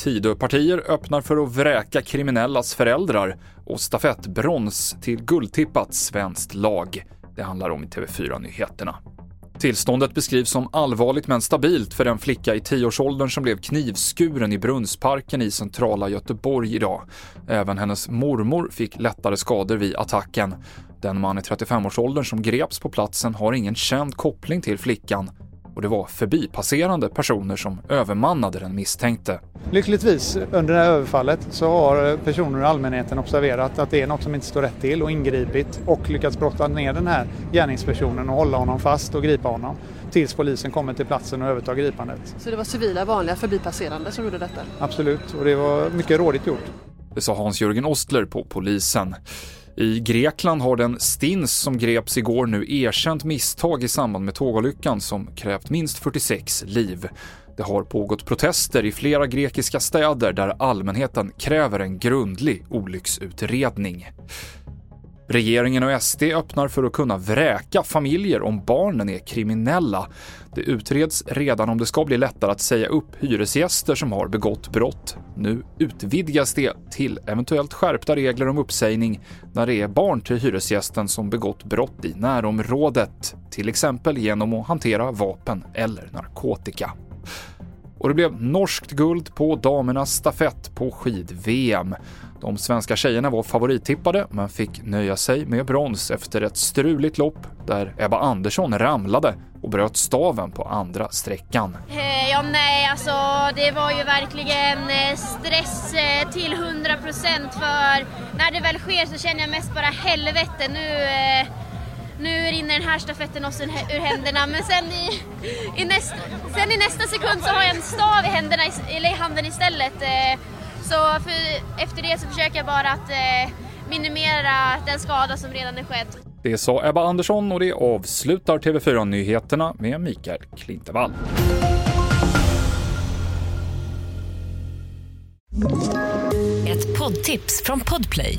Tidöpartier öppnar för att vräka kriminellas föräldrar och stafettbrons till guldtippat svenskt lag. Det handlar om i TV4-nyheterna. Tillståndet beskrivs som allvarligt men stabilt för den flicka i tioårsåldern som blev knivskuren i Brunnsparken i centrala Göteborg idag. Även hennes mormor fick lättare skador vid attacken. Den man i 35-årsåldern som greps på platsen har ingen känd koppling till flickan och det var förbipasserande personer som övermannade den misstänkte. Lyckligtvis under det här överfallet så har personer i allmänheten observerat att det är något som inte står rätt till och ingripit och lyckats brotta ner den här gärningspersonen och hålla honom fast och gripa honom tills polisen kommer till platsen och övertar gripandet. Så det var civila vanliga förbipasserande som gjorde detta? Absolut, och det var mycket rådigt gjort. Det sa Hans-Jörgen Ostler på polisen. I Grekland har den stins som greps igår nu erkänt misstag i samband med tågolyckan som krävt minst 46 liv. Det har pågått protester i flera grekiska städer där allmänheten kräver en grundlig olycksutredning. Regeringen och SD öppnar för att kunna vräka familjer om barnen är kriminella. Det utreds redan om det ska bli lättare att säga upp hyresgäster som har begått brott. Nu utvidgas det till eventuellt skärpta regler om uppsägning när det är barn till hyresgästen som begått brott i närområdet, till exempel genom att hantera vapen eller narkotika. Och det blev norskt guld på damernas stafett på skid-VM. De svenska tjejerna var favorittippade men fick nöja sig med brons efter ett struligt lopp där Ebba Andersson ramlade och bröt staven på andra sträckan. Eh, ja, nej, alltså det var ju verkligen eh, stress eh, till 100% för när det väl sker så känner jag mest bara helvete nu nu rinner den här stafetten oss ur händerna men sen i, i, nästa, sen i nästa sekund så har jag en stav i, händerna, eller i handen istället. Så för, efter det så försöker jag bara att eh, minimera den skada som redan är skedd. Det sa Ebba Andersson och det avslutar TV4-nyheterna med Mikael Klintevall. Ett poddtips från Podplay.